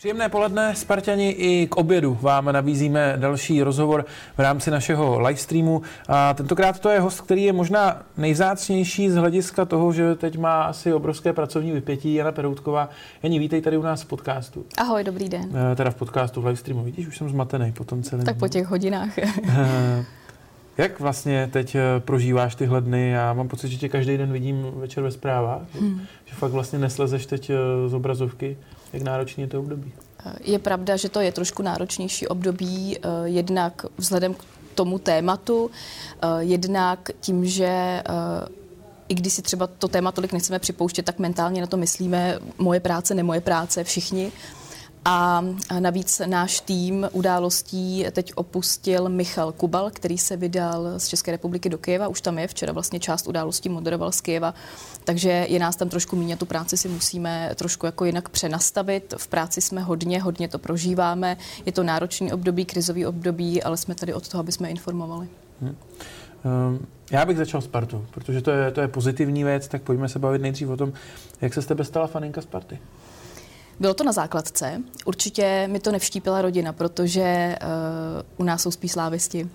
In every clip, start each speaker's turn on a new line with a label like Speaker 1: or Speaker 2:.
Speaker 1: Příjemné poledne, Spartani, i k obědu vám nabízíme další rozhovor v rámci našeho livestreamu. A tentokrát to je host, který je možná nejzácnější z hlediska toho, že teď má asi obrovské pracovní vypětí. Jana Peroutková. Janí, vítej tady u nás v podcastu.
Speaker 2: Ahoj, dobrý den.
Speaker 1: E, teda v podcastu, v livestreamu. Vidíš, už jsem zmatený po tom celém.
Speaker 2: Tak po těch hodinách.
Speaker 1: Jak vlastně teď eh, prožíváš tyhle dny? Já mám pocit, že tě každý den vidím večer ve zprávách, hmm. že fakt vlastně neslezeš teď eh, z obrazovky. Jak náročný je to období?
Speaker 2: Je pravda, že to je trošku náročnější období, eh, jednak vzhledem k tomu tématu, jednak tím, že i když si třeba to téma tolik nechceme připouštět, tak mentálně na to myslíme moje práce, ne moje práce, všichni. A navíc náš tým událostí teď opustil Michal Kubal, který se vydal z České republiky do Kyjeva. Už tam je, včera vlastně část událostí moderoval z Kyjeva, takže je nás tam trošku méně, tu práci si musíme trošku jako jinak přenastavit. V práci jsme hodně, hodně to prožíváme. Je to náročný období, krizový období, ale jsme tady od toho, aby jsme informovali. Hmm.
Speaker 1: Um, já bych začal Spartu, protože to je, to je pozitivní věc, tak pojďme se bavit nejdřív o tom, jak se z tebe stala faninka Sparty.
Speaker 2: Bylo to na základce. Určitě mi to nevštípila rodina, protože uh, u nás jsou spíš slávisti.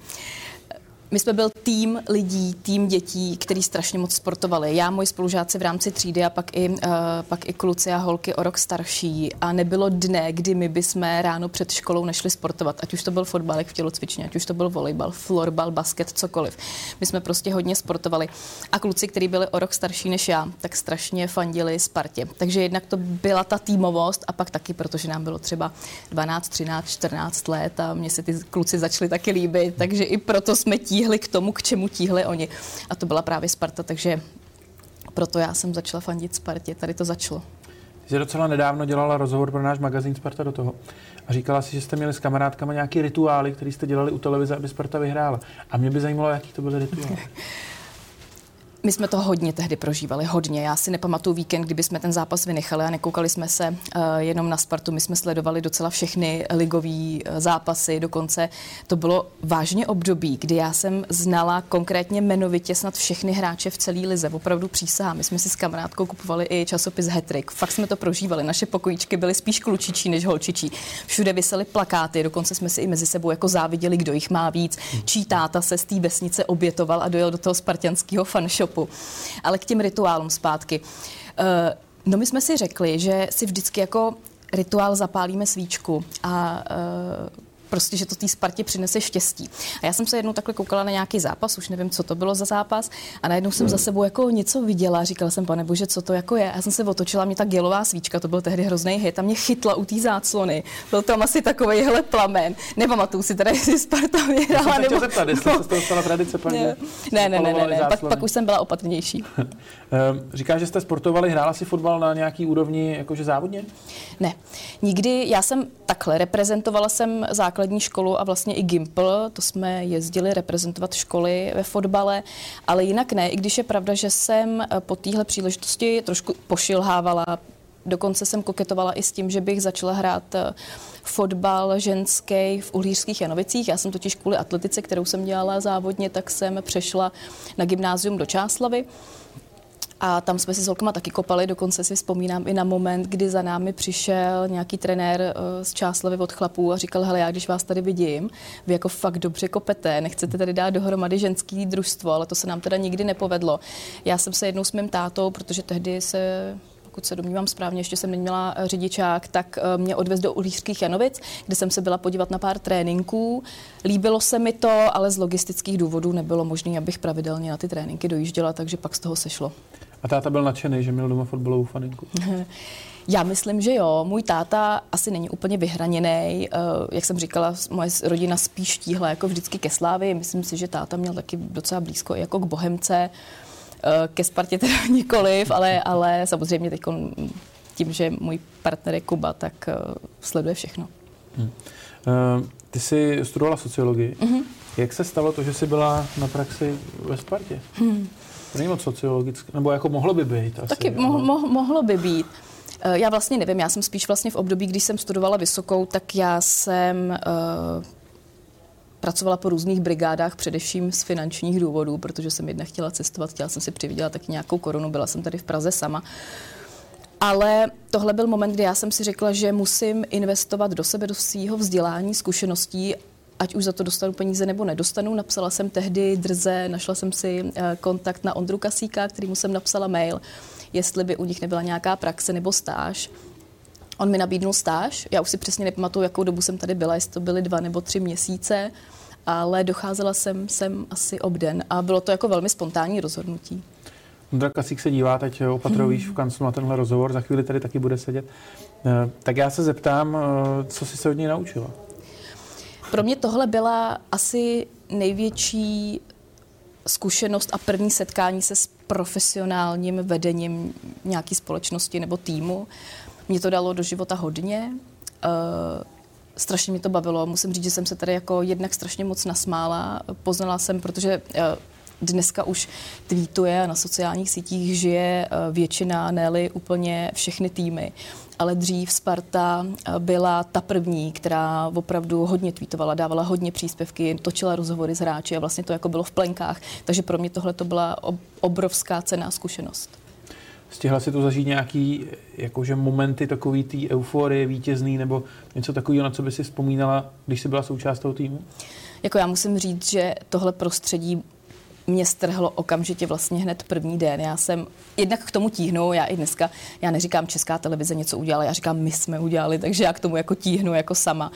Speaker 2: My jsme byl tým lidí, tým dětí, který strašně moc sportovali. Já, moji spolužáci v rámci třídy a pak i, uh, pak i kluci a holky o rok starší. A nebylo dne, kdy my bychom ráno před školou nešli sportovat. Ať už to byl fotbal v tělocvičně, ať už to byl volejbal, florbal, basket, cokoliv. My jsme prostě hodně sportovali. A kluci, kteří byli o rok starší než já, tak strašně fandili Spartě. Takže jednak to byla ta týmovost a pak taky, protože nám bylo třeba 12, 13, 14 let a mě se ty kluci začaly taky líbit. Takže i proto jsme tíhli tíhli k tomu, k čemu tíhli oni. A to byla právě Sparta, takže proto já jsem začala fandit Spartě. Tady to začalo.
Speaker 1: Jsi docela nedávno dělala rozhovor pro náš magazín Sparta do toho a říkala si, že jste měli s kamarádkama nějaký rituály, které jste dělali u televize, aby Sparta vyhrála. A mě by zajímalo, jaký to byly rituály.
Speaker 2: My jsme to hodně tehdy prožívali, hodně. Já si nepamatuju víkend, kdyby jsme ten zápas vynechali a nekoukali jsme se uh, jenom na Spartu. My jsme sledovali docela všechny ligové uh, zápasy, dokonce to bylo vážně období, kdy já jsem znala konkrétně jmenovitě snad všechny hráče v celé lize. Opravdu přísahám. My jsme si s kamarádkou kupovali i časopis Hetrik. Fakt jsme to prožívali. Naše pokojíčky byly spíš klučičí než holčičí. Všude vysely plakáty, dokonce jsme si i mezi sebou jako záviděli, kdo jich má víc. Čí táta se z té vesnice obětoval a dojel do toho spartianského fanshopu stopu. Ale k těm rituálům zpátky. Uh, no my jsme si řekli, že si vždycky jako rituál zapálíme svíčku a uh, prostě, že to té Spartě přinese štěstí. A já jsem se jednou takhle koukala na nějaký zápas, už nevím, co to bylo za zápas, a najednou jsem za sebou jako něco viděla, říkala jsem, pane bože, co to jako je. A já jsem se otočila, mě ta gelová svíčka, to byl tehdy hrozný hit, a mě chytla u té záclony. Byl tam asi takový hele plamen. Nepamatuju si teda, jestli Sparta vyhrála.
Speaker 1: Nebo... Zeptat, jestli no. se z toho stala tradice,
Speaker 2: ne, ne, ne, ne, ne, ne. Pak, pak, už jsem byla opatrnější.
Speaker 1: Ehm, říkáš, že jste sportovali, hrála si fotbal na nějaký úrovni, jakože závodně?
Speaker 2: Ne, nikdy. Já jsem takhle, reprezentovala jsem základ základní školu a vlastně i Gimpl, to jsme jezdili reprezentovat školy ve fotbale, ale jinak ne, i když je pravda, že jsem eh, po téhle příležitosti trošku pošilhávala, dokonce jsem koketovala i s tím, že bych začala hrát eh, fotbal ženský v Uhlířských Janovicích. Já jsem totiž kvůli atletice, kterou jsem dělala závodně, tak jsem přešla na gymnázium do Čáslavy. A tam jsme si s holkama taky kopali, dokonce si vzpomínám i na moment, kdy za námi přišel nějaký trenér eh, z Čáslavy od chlapů a říkal, hele, já když vás tady vidím, vy jako fakt dobře kopete, nechcete tady dát dohromady ženský družstvo, ale to se nám teda nikdy nepovedlo. Já jsem se jednou s mým tátou, protože tehdy se pokud se domnívám správně, ještě jsem neměla eh, řidičák, tak eh, mě odvez do Ulířských Janovic, kde jsem se byla podívat na pár tréninků. Líbilo se mi to, ale z logistických důvodů nebylo možné, abych pravidelně na ty tréninky dojížděla, takže pak z toho sešlo.
Speaker 1: A táta byl nadšený, že měl doma fotbalovou faninku?
Speaker 2: Já myslím, že jo. Můj táta asi není úplně vyhraněný. Eh, jak jsem říkala, moje rodina spíš tíhla jako vždycky ke slávy. Myslím si, že táta měl taky docela blízko jako k Bohemce. Eh, ke Spartě teda nikoliv, ale, ale samozřejmě teď tím, že můj partner je Kuba, tak eh, sleduje všechno. Hmm.
Speaker 1: Ty jsi studovala sociologii. Mm-hmm. Jak se stalo to, že jsi byla na praxi ve Spartě? Hmm. To není moc sociologické, nebo jako mohlo by být asi.
Speaker 2: Taky mo- mo- mohlo by být. Eh, já vlastně nevím, já jsem spíš vlastně v období, když jsem studovala vysokou, tak já jsem uh, pracovala po různých brigádách, především z finančních důvodů, protože jsem jedna chtěla cestovat, chtěla jsem si přivydělat taky nějakou korunu, byla jsem tady v Praze sama. Ale tohle byl moment, kdy já jsem si řekla, že musím investovat do sebe, do svého vzdělání, zkušeností, ať už za to dostanu peníze nebo nedostanu. Napsala jsem tehdy drze, našla jsem si eh, kontakt na Ondru Kasíka, kterýmu jsem napsala mail, jestli by u nich nebyla nějaká praxe nebo stáž. On mi nabídnul stáž, já už si přesně nepamatuju, jakou dobu jsem tady byla, jestli to byly dva nebo tři měsíce, ale docházela jsem sem asi obden a bylo to jako velmi spontánní rozhodnutí.
Speaker 1: Ondra Kasík se dívá teď opatrovíš hmm. v kanclu na tenhle rozhovor, za chvíli tady taky bude sedět. Eh, tak já se zeptám, eh, co jsi se od něj naučila?
Speaker 2: Pro mě tohle byla asi největší zkušenost a první setkání se s profesionálním vedením nějaké společnosti nebo týmu. Mě to dalo do života hodně. Uh, strašně mě to bavilo. Musím říct, že jsem se tady jako jednak strašně moc nasmála. Poznala jsem, protože uh, dneska už tweetuje a na sociálních sítích žije uh, většina, ne úplně všechny týmy ale dřív Sparta eh, byla ta první, která opravdu hodně tweetovala, dávala hodně příspěvky, točila rozhovory s hráči a vlastně to jako bylo v plenkách. Takže pro mě tohle to byla obrovská cená zkušenost.
Speaker 1: Stihla si tu zažít nějaký jakože momenty takový té euforie vítězný nebo něco takového, na co by si vzpomínala, když jsi byla součást toho týmu?
Speaker 2: Jako já musím říct, že tohle prostředí mě strhlo okamžitě vlastně hned první den. Já jsem jednak k tomu tíhnu, já i dneska, já neříkám Česká televize něco udělala, já říkám my jsme udělali, takže já k tomu jako tíhnu jako sama.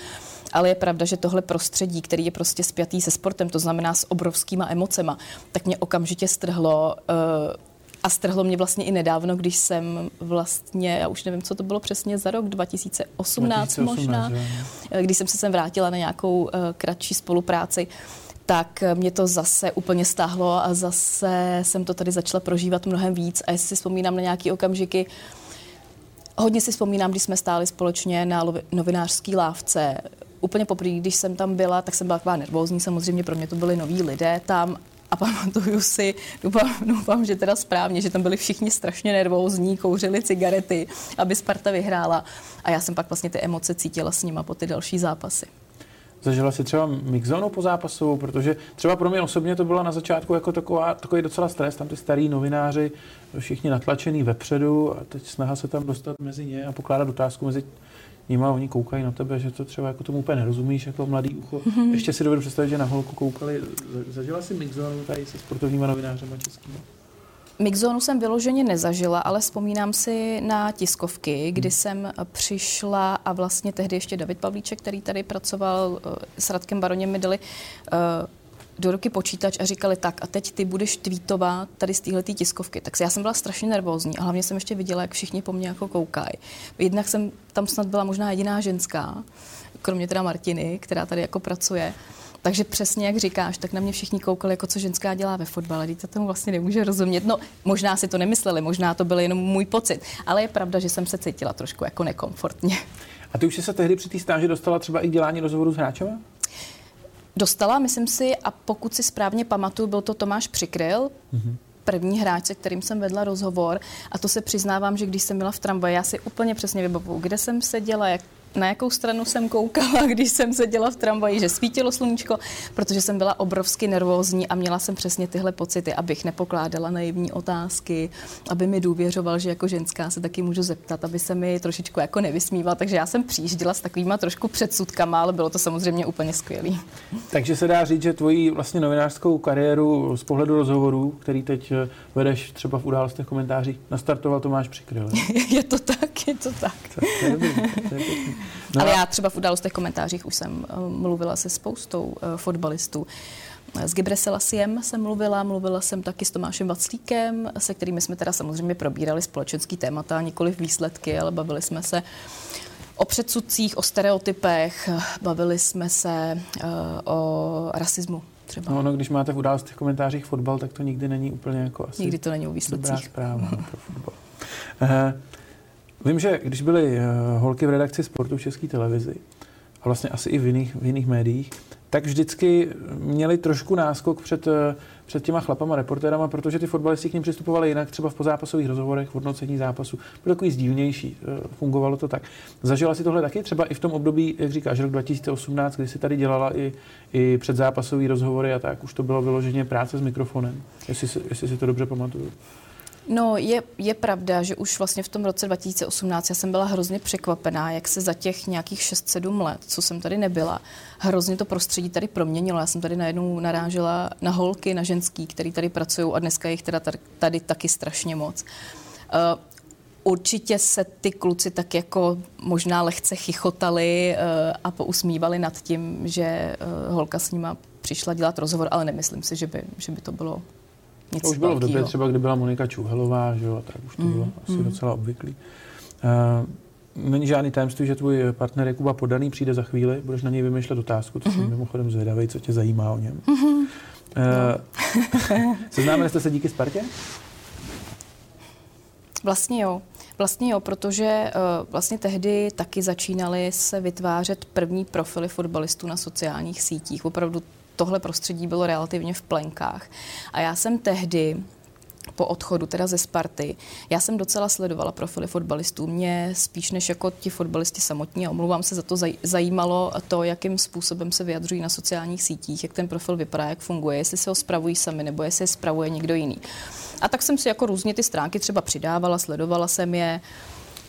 Speaker 2: Ale je pravda, že tohle prostředí, který je prostě spjatý se sportem, to znamená s obrovskýma emocema, tak mě okamžitě strhlo uh, a strhlo mě vlastně i nedávno, když jsem vlastně, já už nevím, co to bylo přesně za rok, 2018, 2018 možná, že? Eh, když jsem se sem vrátila na nějakou uh, kratší spolupráci, tak mě to zase úplně stáhlo a zase jsem to tady začala prožívat mnohem víc. A jestli si vzpomínám na nějaké okamžiky, hodně si vzpomínám, když jsme stáli společně na novinářské lávce. Úplně poprvé, když jsem tam byla, tak jsem byla taková nervózní, samozřejmě pro mě to byli noví lidé tam a pamatuju si, doufám, doufám, že teda správně, že tam byli všichni strašně nervózní, kouřili cigarety, aby Sparta vyhrála. A já jsem pak vlastně ty emoce cítila s nima po ty další zápasy.
Speaker 1: Zažila si třeba mixzónu po zápasu, protože třeba pro mě osobně to bylo na začátku jako taková, takový docela stres, tam ty starý novináři, všichni natlačený vepředu a teď snaha se tam dostat mezi ně a pokládat otázku mezi nimi a oni koukají na tebe, že to třeba jako tomu úplně nerozumíš, jako mladý ucho. Mm-hmm. Ještě si dovedu představit, že na holku koukali. Zažila si mixzónu tady se sportovníma novinářema českými?
Speaker 2: Mixzónu jsem vyloženě nezažila, ale vzpomínám si na tiskovky, kdy hmm. jsem přišla a vlastně tehdy ještě David Pavlíček, který tady pracoval eh, s Radkem Baroněm, mi dali uh, do ruky počítač a říkali tak a teď ty budeš tweetovat tady z téhle tiskovky. Tak já jsem byla strašně nervózní a hlavně jsem ještě viděla, jak všichni po mně jako koukají. Jednak jsem tam snad byla možná jediná ženská, kromě teda Martiny, která tady jako pracuje. Takže přesně jak říkáš, tak na mě všichni koukali, jako co ženská dělá ve fotbale. To tomu vlastně nemůže rozumět. No, možná si to nemysleli, možná to byl jenom můj pocit, ale je pravda, že jsem se cítila trošku jako nekomfortně.
Speaker 1: A ty už jsi se tehdy při té stáži dostala třeba i dělání rozhovoru s hráčem?
Speaker 2: Dostala, myslím si, a pokud si správně pamatuju, byl to Tomáš Přikryl, mm-hmm první hráč, se kterým jsem vedla rozhovor. A to se přiznávám, že když jsem byla v tramvaji, já si úplně přesně vybavuju, kde jsem seděla, jak na jakou stranu jsem koukala, když jsem seděla v tramvaji, že svítilo sluníčko, protože jsem byla obrovsky nervózní a měla jsem přesně tyhle pocity, abych nepokládala naivní otázky, aby mi důvěřoval, že jako ženská se taky můžu zeptat, aby se mi trošičku jako nevysmíval. Takže já jsem přijížděla s takovýma trošku předsudkama, ale bylo to samozřejmě úplně skvělé.
Speaker 1: Takže se dá říct, že tvoji vlastně novinářskou kariéru z pohledu rozhovorů, který teď eh, vedeš třeba v událostech komentářích, nastartoval Tomáš Přikryl.
Speaker 2: je to tak, je to tak. To, to je dobrý, to je No Ale já třeba v událostech komentářích už jsem uh, mluvila se spoustou uh, fotbalistů. S Gibre Selasiem jsem mluvila, mluvila jsem taky s Tomášem Vaclíkem, se kterými jsme teda samozřejmě probírali společenský témata, nikoli výsledky, ale bavili jsme se o předsudcích, o stereotypech, bavili jsme se uh, o rasismu třeba.
Speaker 1: No, no, když máte v událostech komentářích fotbal, tak to nikdy není úplně jako asi
Speaker 2: Nikdy to není o výsledcích. Dobrá
Speaker 1: zpráva pro fotbal. Uh, Vím, že když byly eh, holky v redakci sportu v České televizi a vlastně asi i v jiných, v jiných médiích, tak vždycky měli trošku náskok před, eh, před těma chlapama, reportérama, protože ty fotbalisti k ním přistupovali jinak, třeba v pozápasových rozhovorech, v hodnocení zápasu. Bylo takový sdílnější, eh, fungovalo to tak. Zažila si tohle taky třeba i v tom období, jak říkáš, rok 2018, kdy si tady dělala i, i předzápasové rozhovory a tak, už to bylo vyloženě práce s mikrofonem, jestli, jestli si to dobře pamatuju.
Speaker 2: No, je, je pravda, že už vlastně v tom roce 2018 já jsem byla hrozně překvapená, jak se za těch nějakých 6-7 let, co jsem tady nebyla, hrozně to prostředí tady proměnilo. Já jsem tady najednou narážela na holky, na ženský, který tady pracují a dneska jich teda tady, tady taky strašně moc. Uh, určitě se ty kluci tak jako možná lehce chichotali uh, a pousmívali nad tím, že uh, holka s nima přišla dělat rozhovor, ale nemyslím si, že by, že by to bylo nic
Speaker 1: To už bylo v době třeba, kdy byla Monika Čuhelová, že jo, tak už to mm, bylo asi mm. docela obvyklý. Uh, není žádný tajemství, že tvůj partner je Kuba Podaný, přijde za chvíli, budeš na něj vymýšlet otázku, to mm-hmm. jsem mimochodem zvědavý, co tě zajímá o něm. Mm-hmm. Uh, seznámili jste se díky Spartě?
Speaker 2: Vlastně jo. Vlastně jo, protože uh, vlastně tehdy taky začínaly se vytvářet první profily fotbalistů na sociálních sítích. Opravdu tohle prostředí bylo relativně v plenkách. A já jsem tehdy po odchodu teda ze Sparty. Já jsem docela sledovala profily fotbalistů. Mě spíš než jako ti fotbalisti samotní, a omluvám se za to, zajímalo to, jakým způsobem se vyjadřují na sociálních sítích, jak ten profil vypadá, jak funguje, jestli se ho spravují sami nebo jestli je spravuje někdo jiný. A tak jsem si jako různě ty stránky třeba přidávala, sledovala jsem je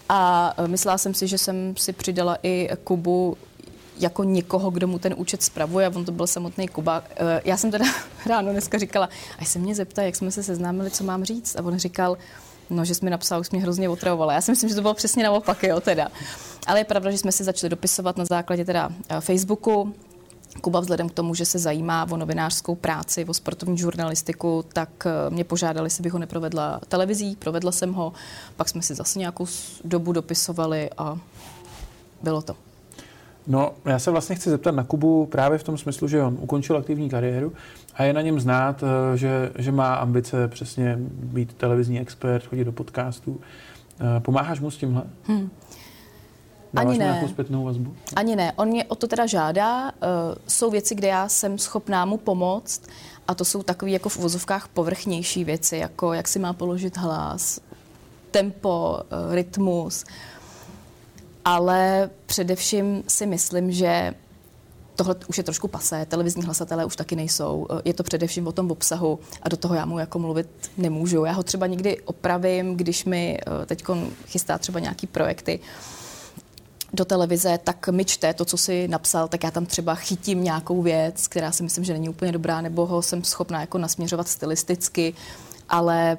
Speaker 2: a myslela jsem si, že jsem si přidala i Kubu jako někoho, kdo mu ten účet spravuje, a on to byl samotný Kuba. Eh, já jsem teda ráno dneska říkala, a se mě zeptá, jak jsme se seznámili, co mám říct. A on říkal, no, že jsi mi napsal, už mě hrozně otravovala. Já si myslím, že to bylo přesně naopak, jo, teda. Ale je pravda, že jsme si začali dopisovat na základě teda eh, Facebooku, Kuba vzhledem k tomu, že se zajímá o novinářskou práci, o sportovní žurnalistiku, tak eh, mě požádali, jestli bych ho neprovedla televizí, provedla jsem ho, pak jsme si zase nějakou dobu dopisovali a bylo to.
Speaker 1: No, já se vlastně chci zeptat na Kubu právě v tom smyslu, že on ukončil aktivní kariéru a je na něm znát, eh, že, že má ambice přesně být televizní expert, chodit do podcastů. Eh, pomáháš mu s tímhle? Hmm. Dáváš Ani ne. nějakou zpětnou vazbu?
Speaker 2: Ani ne. On mě o to teda žádá. Uh, jsou věci, kde já jsem schopná mu pomoct a to jsou takové jako v uvozovkách povrchnější věci, jako jak si má položit hlas, tempo, rytmus. Ale především si myslím, že tohle už je trošku pasé, televizní hlasatelé už taky nejsou. Je to především o tom obsahu a do toho já mu jako mluvit nemůžu. Já ho třeba někdy opravím, když mi teď chystá třeba nějaký projekty, do televize, tak mi čte to, co si napsal, tak já tam třeba chytím nějakou věc, která si myslím, že není úplně dobrá, nebo ho jsem schopná jako nasměřovat stylisticky, ale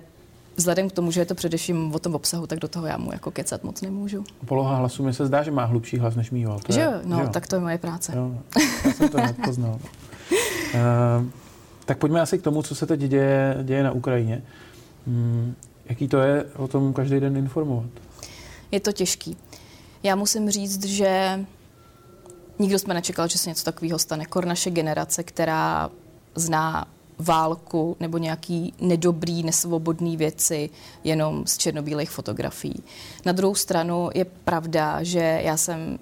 Speaker 2: vzhledem k tomu, že je to především o tom obsahu, tak do toho já mu jako kecat moc nemůžu.
Speaker 1: Poloha hlasu mi se zdá, že má hlubší hlas než mýho.
Speaker 2: To že jo? No, že jo? tak to je moje práce. Jo,
Speaker 1: já jsem to poznal. uh, tak pojďme asi k tomu, co se teď děje, děje na Ukrajině. Hmm, jaký to je o tom každý den informovat?
Speaker 2: Je to těžký. Já musím říct, že nikdo jsme nečekal, že se něco takového stane. Kor naše generace, která zná válku nebo nějaký nedobrý, nesvobodný věci jenom z černobílých fotografií. Na druhou stranu je pravda, že já jsem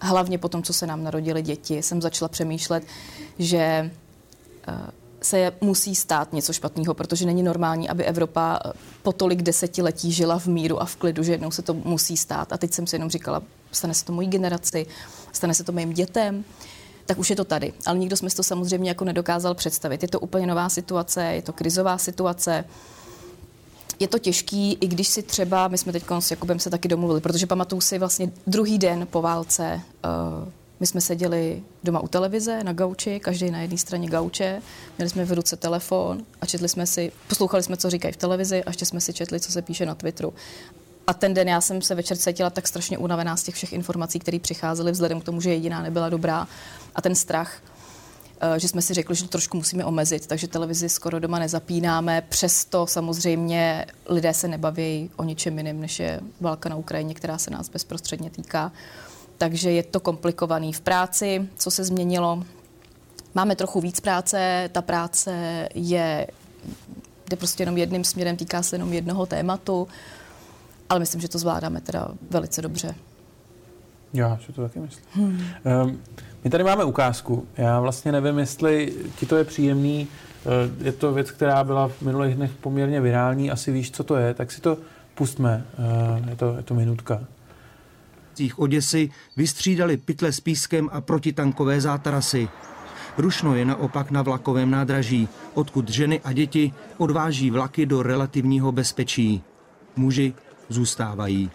Speaker 2: hlavně po tom, co se nám narodili děti, jsem začala přemýšlet, že eh, se musí stát něco špatného, protože není normální, aby Evropa eh, po tolik desetiletí žila v míru a v klidu, že jednou se to musí stát. A teď jsem si jenom říkala, stane se to mojí generaci, stane se to mým dětem, tak už je to tady. Ale nikdo jsme si to samozřejmě jako nedokázal představit. Je to úplně nová situace, je to krizová situace. Je to těžký, i když si třeba, my jsme teď s Jakubem se taky domluvili, protože pamatuju si vlastně druhý den po válce uh, my jsme seděli doma u televize na gauči, každý na jedné straně gauče, měli jsme v ruce telefon a četli jsme si, poslouchali jsme, co říkají v televizi a ještě jsme si četli, co se píše na Twitteru. A ten den já jsem se večer cítila tak strašně unavená z těch všech informací, které přicházely, vzhledem k tomu, že jediná nebyla dobrá. A ten strach, eh, že jsme si řekli, že to trošku musíme omezit, takže televizi skoro doma nezapínáme. Přesto samozřejmě lidé se nebaví o ničem jiném, než je válka na Ukrajině, která se nás bezprostředně týká takže je to komplikovaný v práci. Co se změnilo? Máme trochu víc práce, ta práce je, jde prostě jenom jedným směrem, týká se jenom jednoho tématu, ale myslím, že to zvládáme teda velice dobře.
Speaker 1: Já si to taky myslím. Hmm. Um, my tady máme ukázku. Já vlastně nevím, jestli ti to je příjemný. Uh, je to věc, která byla v minulých dnech poměrně virální. Asi víš, co to je, tak si to pustme. Uh, je, to, je to minutka
Speaker 3: Oděsy vystřídali pytle s pískem a protitankové zátarasy. Rušno je naopak na vlakovém nádraží, odkud ženy a děti odváží vlaky do relativního bezpečí. Muži zůstávají.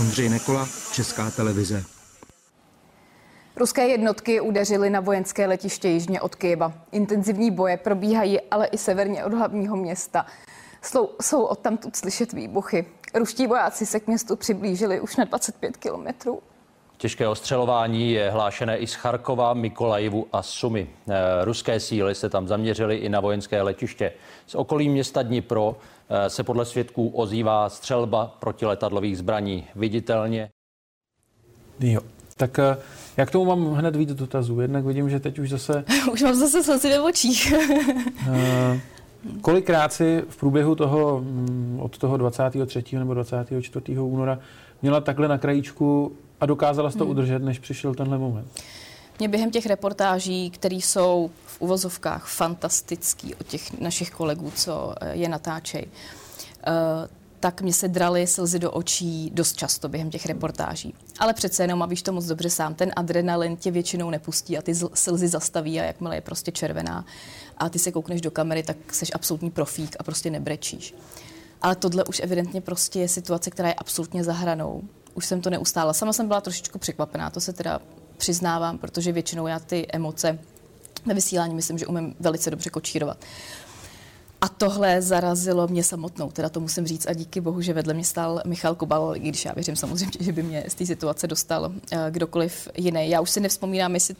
Speaker 3: Ondřej Nekola, Česká televize.
Speaker 2: Ruské jednotky udeřily na vojenské letiště jižně od Kyjeva. Intenzivní boje probíhají ale i severně od hlavního města. Jsou, jsou odtamtud slyšet výbuchy. Ruští vojáci se k městu přiblížili už na 25 kilometrů.
Speaker 4: Těžké ostřelování je hlášené i z Charkova, Mikolajivu a Sumy. Eh, ruské síly se tam zaměřily i na vojenské letiště. Z okolí města Dnipro se podle svědků ozývá střelba protiletadlových zbraní. Viditelně.
Speaker 1: Jo, tak eh, jak tomu mám hned víc dotazů? Jednak vidím, že teď už zase...
Speaker 2: už mám zase slzy ve očích.
Speaker 1: Kolikrát si v průběhu toho, mm, od toho 23. nebo 24. února měla takhle na krajíčku a dokázala se to hmm. udržet, než přišel tenhle moment?
Speaker 2: Mě během těch reportáží, které jsou v uvozovkách fantastický od těch našich kolegů, co eh, je natáčej, eh, tak mě se draly slzy do očí dost často během těch reportáží. Ale přece jenom, a víš to moc dobře sám, ten adrenalin tě většinou nepustí a ty slzy zastaví a jakmile je prostě červená a ty se koukneš do kamery, tak jsi absolutní profík a prostě nebrečíš. Ale tohle už evidentně prostě je situace, která je absolutně za hranou. Už jsem to neustála. Sama jsem byla trošičku překvapená, to se teda přiznávám, protože většinou já ty emoce ve vysílání myslím, že umím velice dobře kočírovat. A tohle zarazilo mě samotnou, teda to musím říct a díky bohu, že vedle mě stál Michal Kobal, i když já věřím samozřejmě, že by mě z té situace dostal uh, kdokoliv jiný. Já už si nevzpomínám, jestli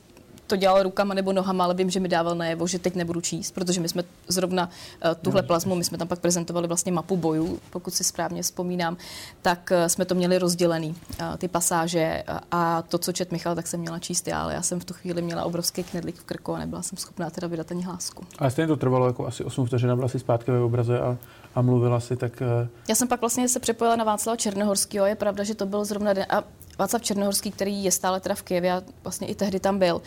Speaker 2: to dělal rukama nebo nohama, ale vím, že mi dával najevo, že teď nebudu číst, protože my jsme zrovna uh, tuhle plazmu, my jsme tam pak prezentovali vlastně mapu bojů, pokud si správně vzpomínám, tak uh, jsme to měli rozdělený, uh, ty pasáže uh, a to, co čet Michal, tak jsem měla číst já, ale já jsem v tu chvíli měla obrovský knedlík v krku a nebyla jsem schopná teda vydat ani hlásku.
Speaker 1: Ale stejně to trvalo jako asi 8 vteřin, byla si zpátky ve obraze a, a mluvila si, tak... Uh...
Speaker 2: Já jsem pak vlastně se připojila na Václava Černohorského, je pravda, že to byl zrovna den, a Václav Černohorský, který je stále teda v Kijevě a vlastně i tehdy tam byl,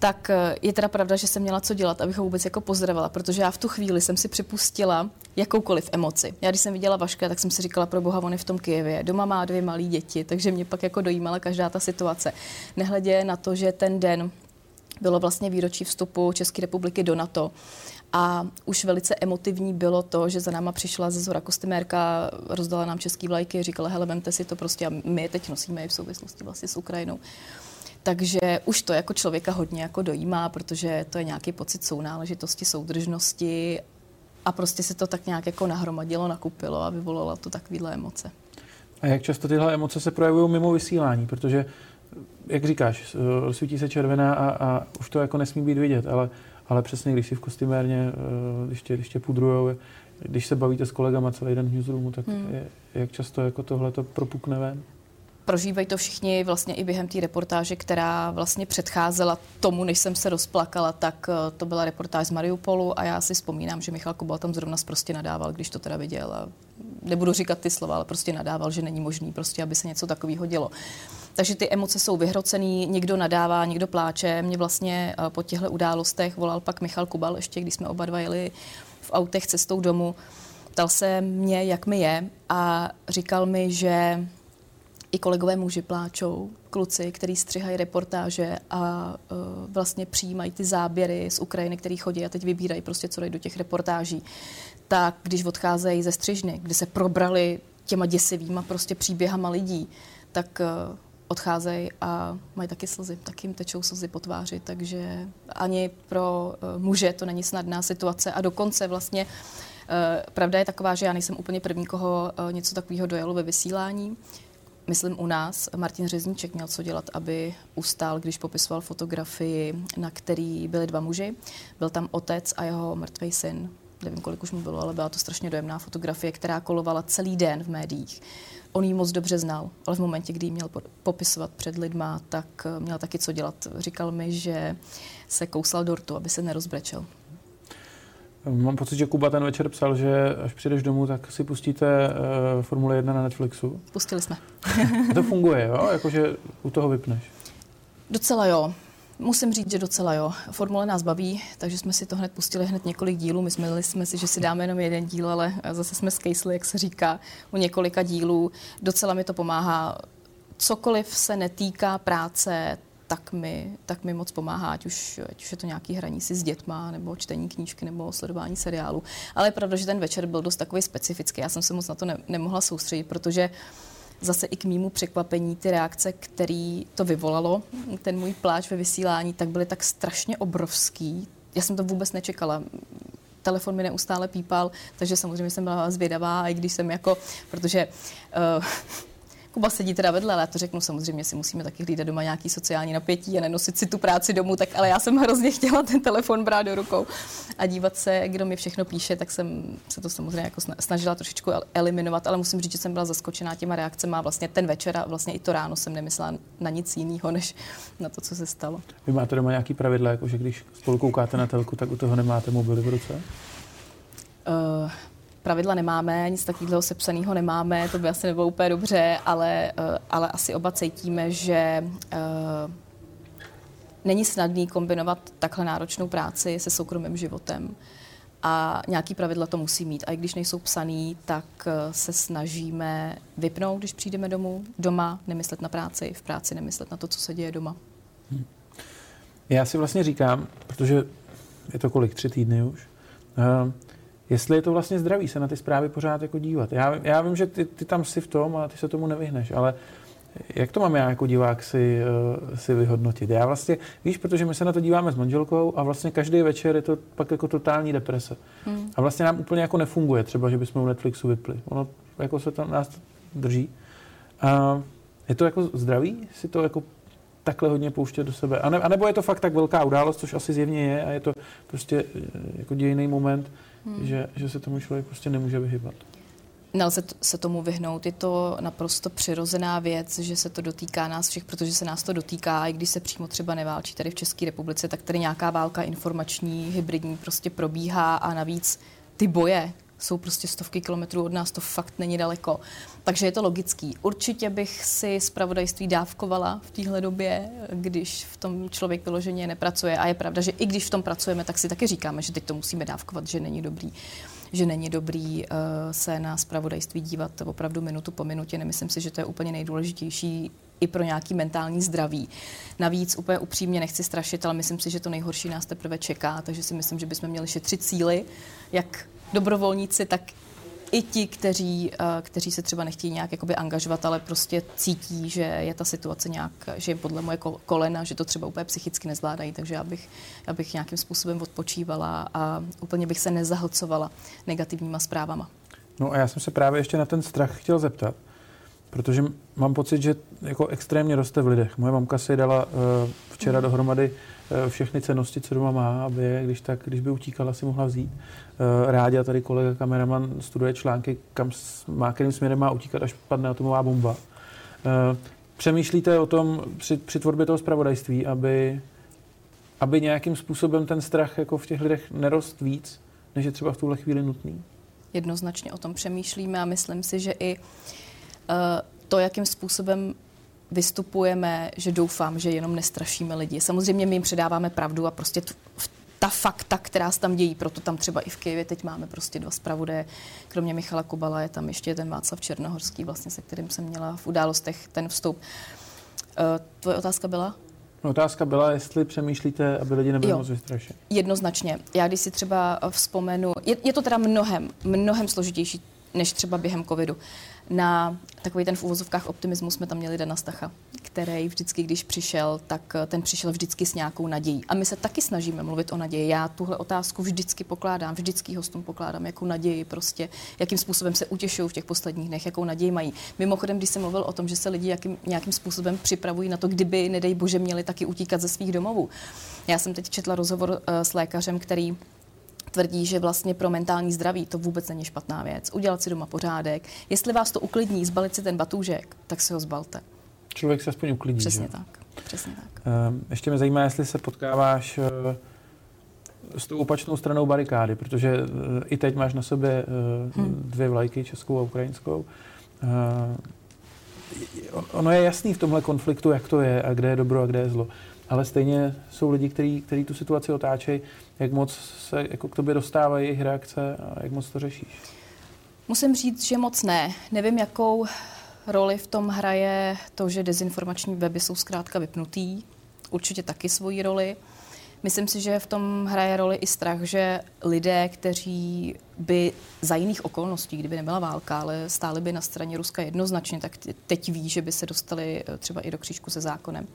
Speaker 2: tak eh, je teda pravda, že jsem měla co dělat, abych ho vůbec jako pozdravila, protože já v tu chvíli jsem si připustila jakoukoliv emoci. Já když jsem viděla Vaška, tak jsem si říkala, pro boha, on je v tom Kijevě, doma má dvě malé děti, takže mě pak jako dojímala každá ta situace. Nehledě na to, že ten den bylo vlastně výročí vstupu České republiky do NATO. A už velice emotivní bylo to, že za náma přišla ze Zora kostymérka, rozdala nám český vlajky, říkala, hele, vemte si to prostě a my je teď nosíme i v souvislosti vlastně s Ukrajinou. Takže už to jako člověka hodně jako dojímá, protože to je nějaký pocit sounáležitosti, soudržnosti a prostě se to tak nějak jako nahromadilo, nakupilo a vyvolalo to takovýhle emoce.
Speaker 1: A jak často tyhle emoce se projevují mimo vysílání? Protože, jak říkáš, svítí se červená a, a už to jako nesmí být vidět, ale, ale přesně, když si v kostymérně, eh, když tě, když tě pudrujou, když se bavíte s kolegama celý den v newsroomu, tak hmm. je, jak často jako tohle to propukne ven?
Speaker 2: Prožívají to všichni vlastně i během té reportáže, která vlastně předcházela tomu, než jsem se rozplakala, tak eh, to byla reportáž z Mariupolu a já si vzpomínám, že Michal Kobal tam zrovna prostě nadával, když to teda viděl a nebudu říkat ty slova, ale prostě nadával, že není možný prostě, aby se něco takového dělo. Takže ty emoce jsou vyhrocený, někdo nadává, někdo pláče. Mě vlastně eh, po těchto událostech volal pak Michal Kubal, ještě když jsme oba dva jeli v autech cestou domů. Ptal se mě, jak mi je a říkal mi, že i kolegové muži pláčou, kluci, který střihají reportáže a uh, vlastně přijímají ty záběry z Ukrajiny, který chodí a teď vybírají prostě, co dají do těch reportáží. Tak když odcházejí ze střižny, kde se probrali těma děsivýma prostě příběhama lidí, tak uh, odcházejí a mají taky slzy, tak jim tečou slzy po tváři, takže ani pro uh, muže to není snadná situace. A dokonce vlastně uh, pravda je taková, že já nejsem úplně první, koho uh, něco takového dojelo ve vysílání myslím u nás, Martin Řezníček měl co dělat, aby ustál, když popisoval fotografii, na který byli dva muži. Byl tam otec a jeho mrtvý syn. Nevím, kolik už mu bylo, ale byla to strašně dojemná fotografie, která kolovala celý den v médiích. On ji moc dobře znal, ale v momentě, kdy ji měl popisovat před lidma, tak eh, měl taky co dělat. Říkal mi, že se kousal dortu, aby se nerozbrečel.
Speaker 1: Mám pocit, že Kuba ten večer psal, že až přijdeš domů, tak si pustíte uh, Formule 1 na Netflixu.
Speaker 2: Pustili jsme.
Speaker 1: A to funguje, jo? Jakože u toho vypneš.
Speaker 2: Docela jo. Musím říct, že docela jo. Formule nás baví, takže jsme si to hned pustili hned několik dílů. My jsme jsme si, že si dáme jenom jeden díl, ale zase jsme skejsli, jak se říká, u několika dílů. Docela mi to pomáhá. Cokoliv se netýká práce, tak mi, tak mi moc pomáhá, ať už, ať už je to nějaký hraní si s dětma, nebo čtení knížky, nebo sledování seriálu. Ale je pravda, že ten večer byl dost takový specifický. Já jsem se moc na to ne, nemohla soustředit, protože zase i k mýmu překvapení ty reakce, který to vyvolalo, ten můj pláč ve vysílání, tak byly tak strašně obrovský. Já jsem to vůbec nečekala telefon mi neustále pípal, takže samozřejmě jsem byla zvědavá, i když jsem jako, protože uh, Kuba sedí teda vedle, ale já to řeknu, samozřejmě si musíme taky hlídat doma nějaký sociální napětí a nenosit si tu práci domů, tak ale já jsem hrozně chtěla ten telefon brát do rukou a dívat se, kdo mi všechno píše, tak jsem se to samozřejmě jako snažila trošičku eliminovat, ale musím říct, že jsem byla zaskočená těma reakcemi a vlastně ten večer a vlastně i to ráno jsem nemyslela na nic jiného, než na to, co se stalo.
Speaker 1: Vy máte doma nějaký pravidla, jako že když spolu koukáte na telku, tak u toho nemáte mobily v ruce? Uh,
Speaker 2: pravidla nemáme, nic takového sepsaného nemáme, to by asi nebylo úplně dobře, ale, eh, ale asi oba cítíme, že uh, není snadný kombinovat takhle náročnou práci se soukromým životem. A nějaký pravidla to musí mít. A i když nejsou psaný, tak eh, se snažíme vypnout, když přijdeme domů. Doma nemyslet na práci, v práci nemyslet na to, co se děje doma. Hmm.
Speaker 1: Já si vlastně říkám, protože je to kolik, tři týdny už, jestli je to vlastně zdravý se na ty zprávy pořád jako dívat. Já, já vím, že ty, ty tam jsi v tom a ty se tomu nevyhneš, ale jak to mám já jako divák si, uh, si vyhodnotit? Já vlastně, víš, protože my se na to díváme s manželkou a vlastně každý večer je to pak jako totální deprese. Hmm. A vlastně nám úplně jako nefunguje třeba, že bychom u Netflixu vypli. Ono jako se to nás drží. A je to jako zdravý si to jako takhle hodně pouštět do sebe? A, ne, a nebo je to fakt tak velká událost, což asi zjevně je a je to prostě eh, jako dějný moment, hmm. že, že se tomu člověk prostě nemůže vyhybat.
Speaker 2: Nelze se tomu vyhnout, je to naprosto přirozená věc, že se to dotýká nás všech, protože se nás to dotýká, i když se přímo třeba neválčí tady v České republice, tak tady nějaká válka informační, hybridní prostě probíhá a navíc ty boje, jsou prostě stovky kilometrů od nás, to fakt není daleko. Takže je to logický. Určitě bych si zpravodajství dávkovala v téhle době, když v tom člověk vyloženě nepracuje. A je pravda, že i když v tom pracujeme, tak si taky říkáme, že teď to musíme dávkovat, že není dobrý že není dobrý uh, se na zpravodajství dívat opravdu minutu po minutě. Nemyslím si, že to je úplně nejdůležitější i pro nějaký mentální zdraví. Navíc úplně upřímně nechci strašit, ale myslím si, že to nejhorší nás teprve čeká, takže si myslím, že bychom měli šetřit síly, jak dobrovolníci, tak i ti, kteří, eh, kteří se třeba nechtějí nějak jakoby angažovat, ale prostě cítí, že je ta situace nějak, že je podle moje kolena, že to třeba úplně psychicky nezvládají, takže já bych, já bych nějakým způsobem odpočívala a úplně bych se nezahlcovala negativníma zprávama.
Speaker 1: No a já jsem se právě ještě na ten strach chtěl zeptat, protože mám pocit, že jako extrémně roste v lidech. Moje mamka si dala uh, včera mm. dohromady všechny cenosti, co doma má, aby je, když, tak, když by utíkala, si mohla vzít. Uh, rádi a tady kolega kameraman studuje články, kam má, kterým směrem má utíkat, až padne atomová bomba. Uh, přemýšlíte o tom při, při tvorbě toho zpravodajství, aby, aby nějakým způsobem ten strach jako v těch lidech nerost víc, než je třeba v tuhle chvíli nutný?
Speaker 2: Jednoznačně o tom přemýšlíme a myslím si, že i uh, Eh, to, jakým způsobem vystupujeme, že doufám, že jenom nestrašíme lidi. Samozřejmě my jim předáváme pravdu a prostě t- ta fakta, která se tam dějí, proto tam třeba i v Kyjevě teď máme prostě dva zpravodaje, kromě Michala Kubala je tam ještě ten Václav Černohorský, vlastně, se kterým jsem měla v událostech ten vstup. Uh, tvoje otázka byla?
Speaker 1: No, otázka byla, jestli přemýšlíte, aby lidi nebyli moc vystrašeni.
Speaker 2: Jednoznačně. Já když si třeba vzpomenu, je, je to teda mnohem, mnohem složitější než třeba během covidu. Na takový ten v uvozovkách optimismus jsme tam měli Dana Stacha, který vždycky, když přišel, tak eh, ten přišel vždycky s nějakou nadějí. A my se taky snažíme mluvit o naději. Já tuhle otázku vždycky pokládám, vždycky hostům pokládám, jakou naději prostě, jakým způsobem se utěšují v těch posledních dnech, jakou naději mají. Mimochodem, když jsem mluvil o tom, že se lidi jakým, nějakým způsobem připravují na to, kdyby, nedej bože, měli taky utíkat ze svých domovů. Já jsem teď četla rozhovor uh, s lékařem, který tvrdí, že vlastně pro mentální zdraví to vůbec není špatná věc. Udělat si doma pořádek. Jestli vás to uklidní, zbalit si ten batůžek, tak si ho zbalte.
Speaker 1: Člověk se aspoň uklidní.
Speaker 2: Přesně že? tak. Přesně tak.
Speaker 1: Uh, ještě mě zajímá, jestli se potkáváš uh, s tou opačnou stranou barikády, protože uh, i teď máš na sobě uh, hmm. dvě vlajky, českou a ukrajinskou. Uh, ono je jasný v tomhle konfliktu, jak to je a kde je dobro a kde je zlo ale stejně jsou lidi, kteří tu situaci otáčejí. Jak moc se jako k tobě dostávají jejich reakce a jak moc to řešíš?
Speaker 2: Musím říct, že moc ne. Nevím, jakou roli v tom hraje to, že dezinformační weby jsou zkrátka vypnutý. určitě taky svoji roli. Myslím si, že v tom hraje roli i strach, že lidé, kteří by za jiných okolností, kdyby nebyla válka, ale stáli by na straně Ruska jednoznačně, tak teď ví, že by se dostali eh, třeba i do křížku se zákonem,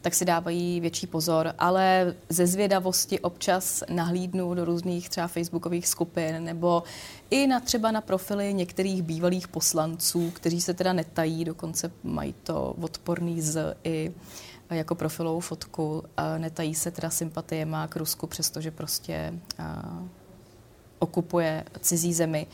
Speaker 2: tak si dávají větší pozor. Ale ze zvědavosti občas nahlídnu do různých třeba facebookových skupin nebo i na třeba na profily některých bývalých poslanců, kteří se teda netají, dokonce mají to odporný z i jako profilovou fotku. Netají se teda sympatie má k Rusku, přestože prostě okupuje cizí zemi.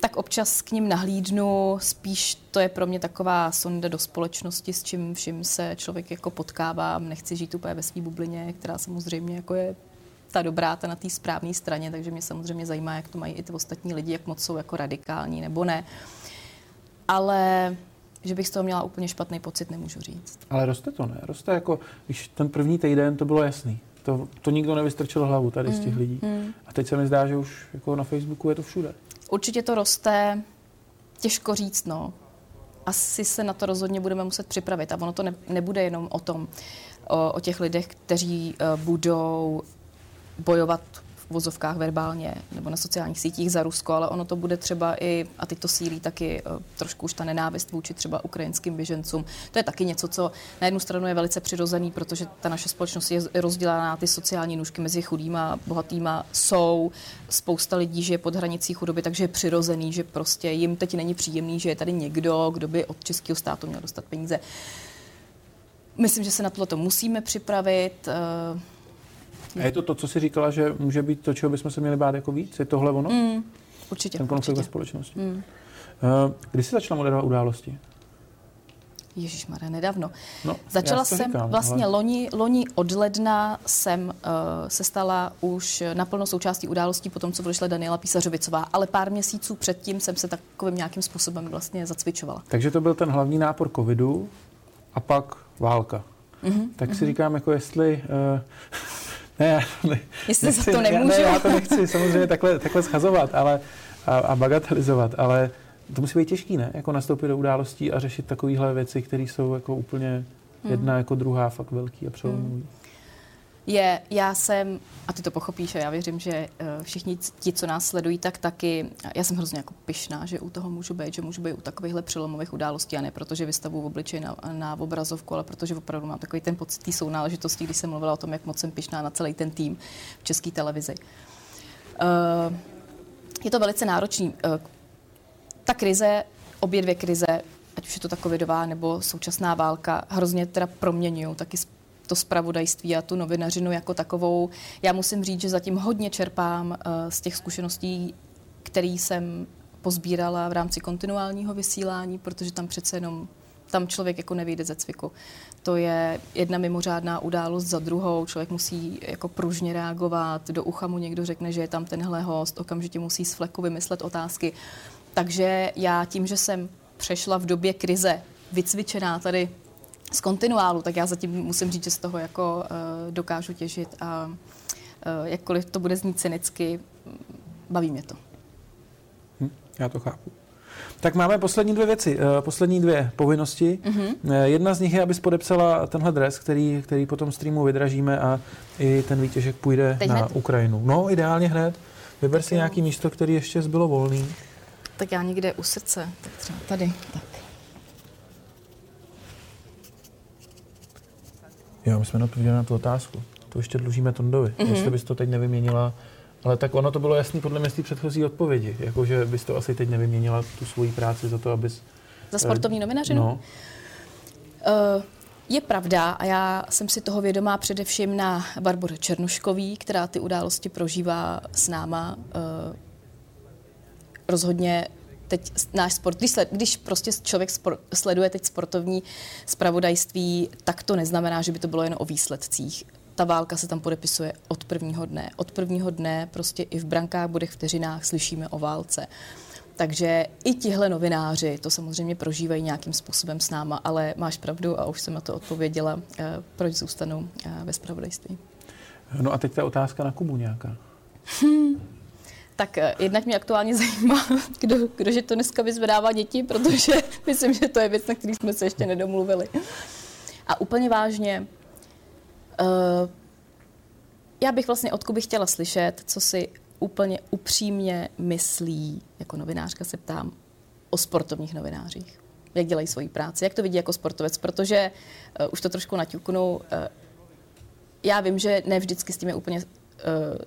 Speaker 2: Tak občas k ním nahlídnu, spíš to je pro mě taková sonda do společnosti, s čím vším se člověk jako potkává. Nechci žít úplně ve své bublině, která samozřejmě jako je ta dobrá, ta na té správné straně, takže mě samozřejmě zajímá, jak to mají i ty ostatní lidi, jak moc jsou jako radikální nebo ne. Ale že bych z toho měla úplně špatný pocit, nemůžu říct.
Speaker 1: Ale roste to, ne? Roste jako, když ten první týden to bylo jasný. To, to nikdo nevystrčil hlavu tady mm, z těch mm, lidí. Mm. A teď se mi zdá, že už jako na Facebooku je to všude.
Speaker 2: Určitě to roste, těžko říct, no. Asi se na to rozhodně budeme muset připravit. A ono to ne, nebude jenom o tom, o, o těch lidech, kteří uh, budou bojovat vozovkách verbálně nebo na sociálních sítích za Rusko, ale ono to bude třeba i, a teď to sílí taky uh, trošku už ta nenávist vůči třeba ukrajinským běžencům. To je taky něco, co na jednu stranu je velice přirozený, protože ta naše společnost je rozdělená ty sociální nůžky mezi chudýma a bohatýma. Jsou spousta lidí, že je pod hranicí chudoby, takže je přirozený, že prostě jim teď není příjemný, že je tady někdo, kdo by od českého státu měl dostat peníze. Myslím, že se na tohle musíme připravit.
Speaker 1: A je to to, co jsi říkala, že může být to, čeho bychom se měli bát jako víc? Je tohle ono? Mm,
Speaker 2: určitě.
Speaker 1: Ten konflikt
Speaker 2: určitě.
Speaker 1: ve společnosti. Mm. Kdy jsi začala moderovat události?
Speaker 2: Ježíš Mare, nedávno. No, Začala jsem říkám, vlastně ale... loni, loni od ledna jsem uh, se stala už naplno součástí událostí po tom, co vyšla Daniela Písařovicová, ale pár měsíců předtím jsem se takovým nějakým způsobem vlastně zacvičovala.
Speaker 1: Takže to byl ten hlavní nápor covidu a pak válka. Mm-hmm, tak mm-hmm. si mhm. říkám, jako jestli uh,
Speaker 2: ne, ne, Jestli nechci, za to nemůžu.
Speaker 1: Ne, já to nechci samozřejmě takhle, takhle schazovat ale, a, a bagatelizovat, ale to musí být těžký, ne? Jako nastoupit do událostí a řešit takovéhle věci, které jsou jako úplně jedna hmm. jako druhá fakt velký a přelomový. Hmm
Speaker 2: je, já jsem, a ty to pochopíš a já věřím, že eh, všichni ti, co nás sledují, tak taky, já jsem hrozně jako pyšná, že u toho můžu být, že můžu být u takovýchhle přelomových událostí a ne protože vystavu v obličeji na, na obrazovku, ale protože opravdu mám takový ten pocit té sounáležitosti, když jsem mluvila o tom, jak moc jsem pyšná na celý ten tým v české televizi. Uh, je to velice náročný. Uh, ta krize, obě dvě krize, ať už je to ta covidová nebo současná válka, hrozně teda proměňují taky to spravodajství a tu novinařinu jako takovou. Já musím říct, že zatím hodně čerpám uh, z těch zkušeností, které jsem pozbírala v rámci kontinuálního vysílání, protože tam přece jenom tam člověk jako nevyjde ze cviku. To je jedna mimořádná událost za druhou, člověk musí jako pružně reagovat, do ucha mu někdo řekne, že je tam tenhle host, okamžitě musí z fleku vymyslet otázky. Takže já tím, že jsem přešla v době krize, vycvičená tady z kontinuálu, tak já zatím musím říct, že z toho jako uh, dokážu těžit a uh, jakkoliv to bude znít cynicky, baví mě to.
Speaker 1: Hm, já to chápu. Tak máme poslední dvě věci, uh, poslední dvě povinnosti. Uh, jedna z nich je, abys podepsala tenhle dres, který, který potom streamu vydražíme a i ten výtěžek půjde Teď na hned? Ukrajinu. No, ideálně hned. Vyber si nějaký místo, který ještě zbylo volný.
Speaker 2: Tak já někde u srdce, tak třeba tady. Tak.
Speaker 1: Jo, my jsme odpověděli na tu otázku. To ještě dlužíme Tondovi. Mm-hmm. Jestli bys to teď nevyměnila ale tak ono to bylo jasný podle mě z té předchozí odpovědi. Jakože bys to asi teď nevyměnila tu svoji práci za to, abys...
Speaker 2: Za sportovní novinářinu? No. Uh, je pravda a já jsem si toho vědomá především na Barboře Černoškový, která ty události prožívá s náma. Uh, rozhodně teď náš sport, když, sled, když prostě člověk sport, sleduje teď sportovní spravodajství, tak to neznamená, že by to bylo jen o výsledcích. Ta válka se tam podepisuje od prvního dne. Od prvního dne prostě i v brankách, bodech, vteřinách slyšíme o válce. Takže i tihle novináři to samozřejmě prožívají nějakým způsobem s náma, ale máš pravdu a už jsem na to odpověděla, eh, proč zůstanou eh, ve spravodajství.
Speaker 1: No a teď ta otázka na Kubu nějaká.
Speaker 2: Hmm tak eh, jednak mě aktuálně zajímá, kdo, kdože to dneska vyzvedává děti, protože myslím, že to je věc, na který jsme se ještě nedomluvili. A úplně vážně, Uh, já bych vlastně od Kuby chtěla slyšet, co si úplně upřímně myslí, jako novinářka se ptám, o sportovních novinářích. Jak dělají svoji práci, jak to vidí jako sportovec, protože uh, už to trošku naťuknu. Uh, já vím, že ne vždycky s tím je úplně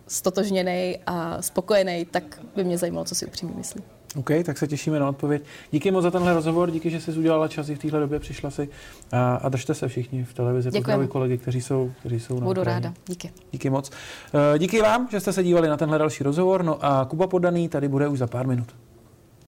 Speaker 2: stotožněný a spokojený, tak by mě zajímalo, co si upřímně myslí.
Speaker 1: OK, tak se těšíme na odpověď. Díky moc za tenhle rozhovor, díky, že jsi udělala čas i v téhle době, přišla si a, a držte se všichni v televizi. Pozdravuji kolegy, kteří jsou, kteří jsou
Speaker 2: na Budu ráda, díky.
Speaker 1: Díky moc. Uh, díky vám, že jste se dívali na tenhle další rozhovor. No a Kuba Podaný tady bude už za pár minut.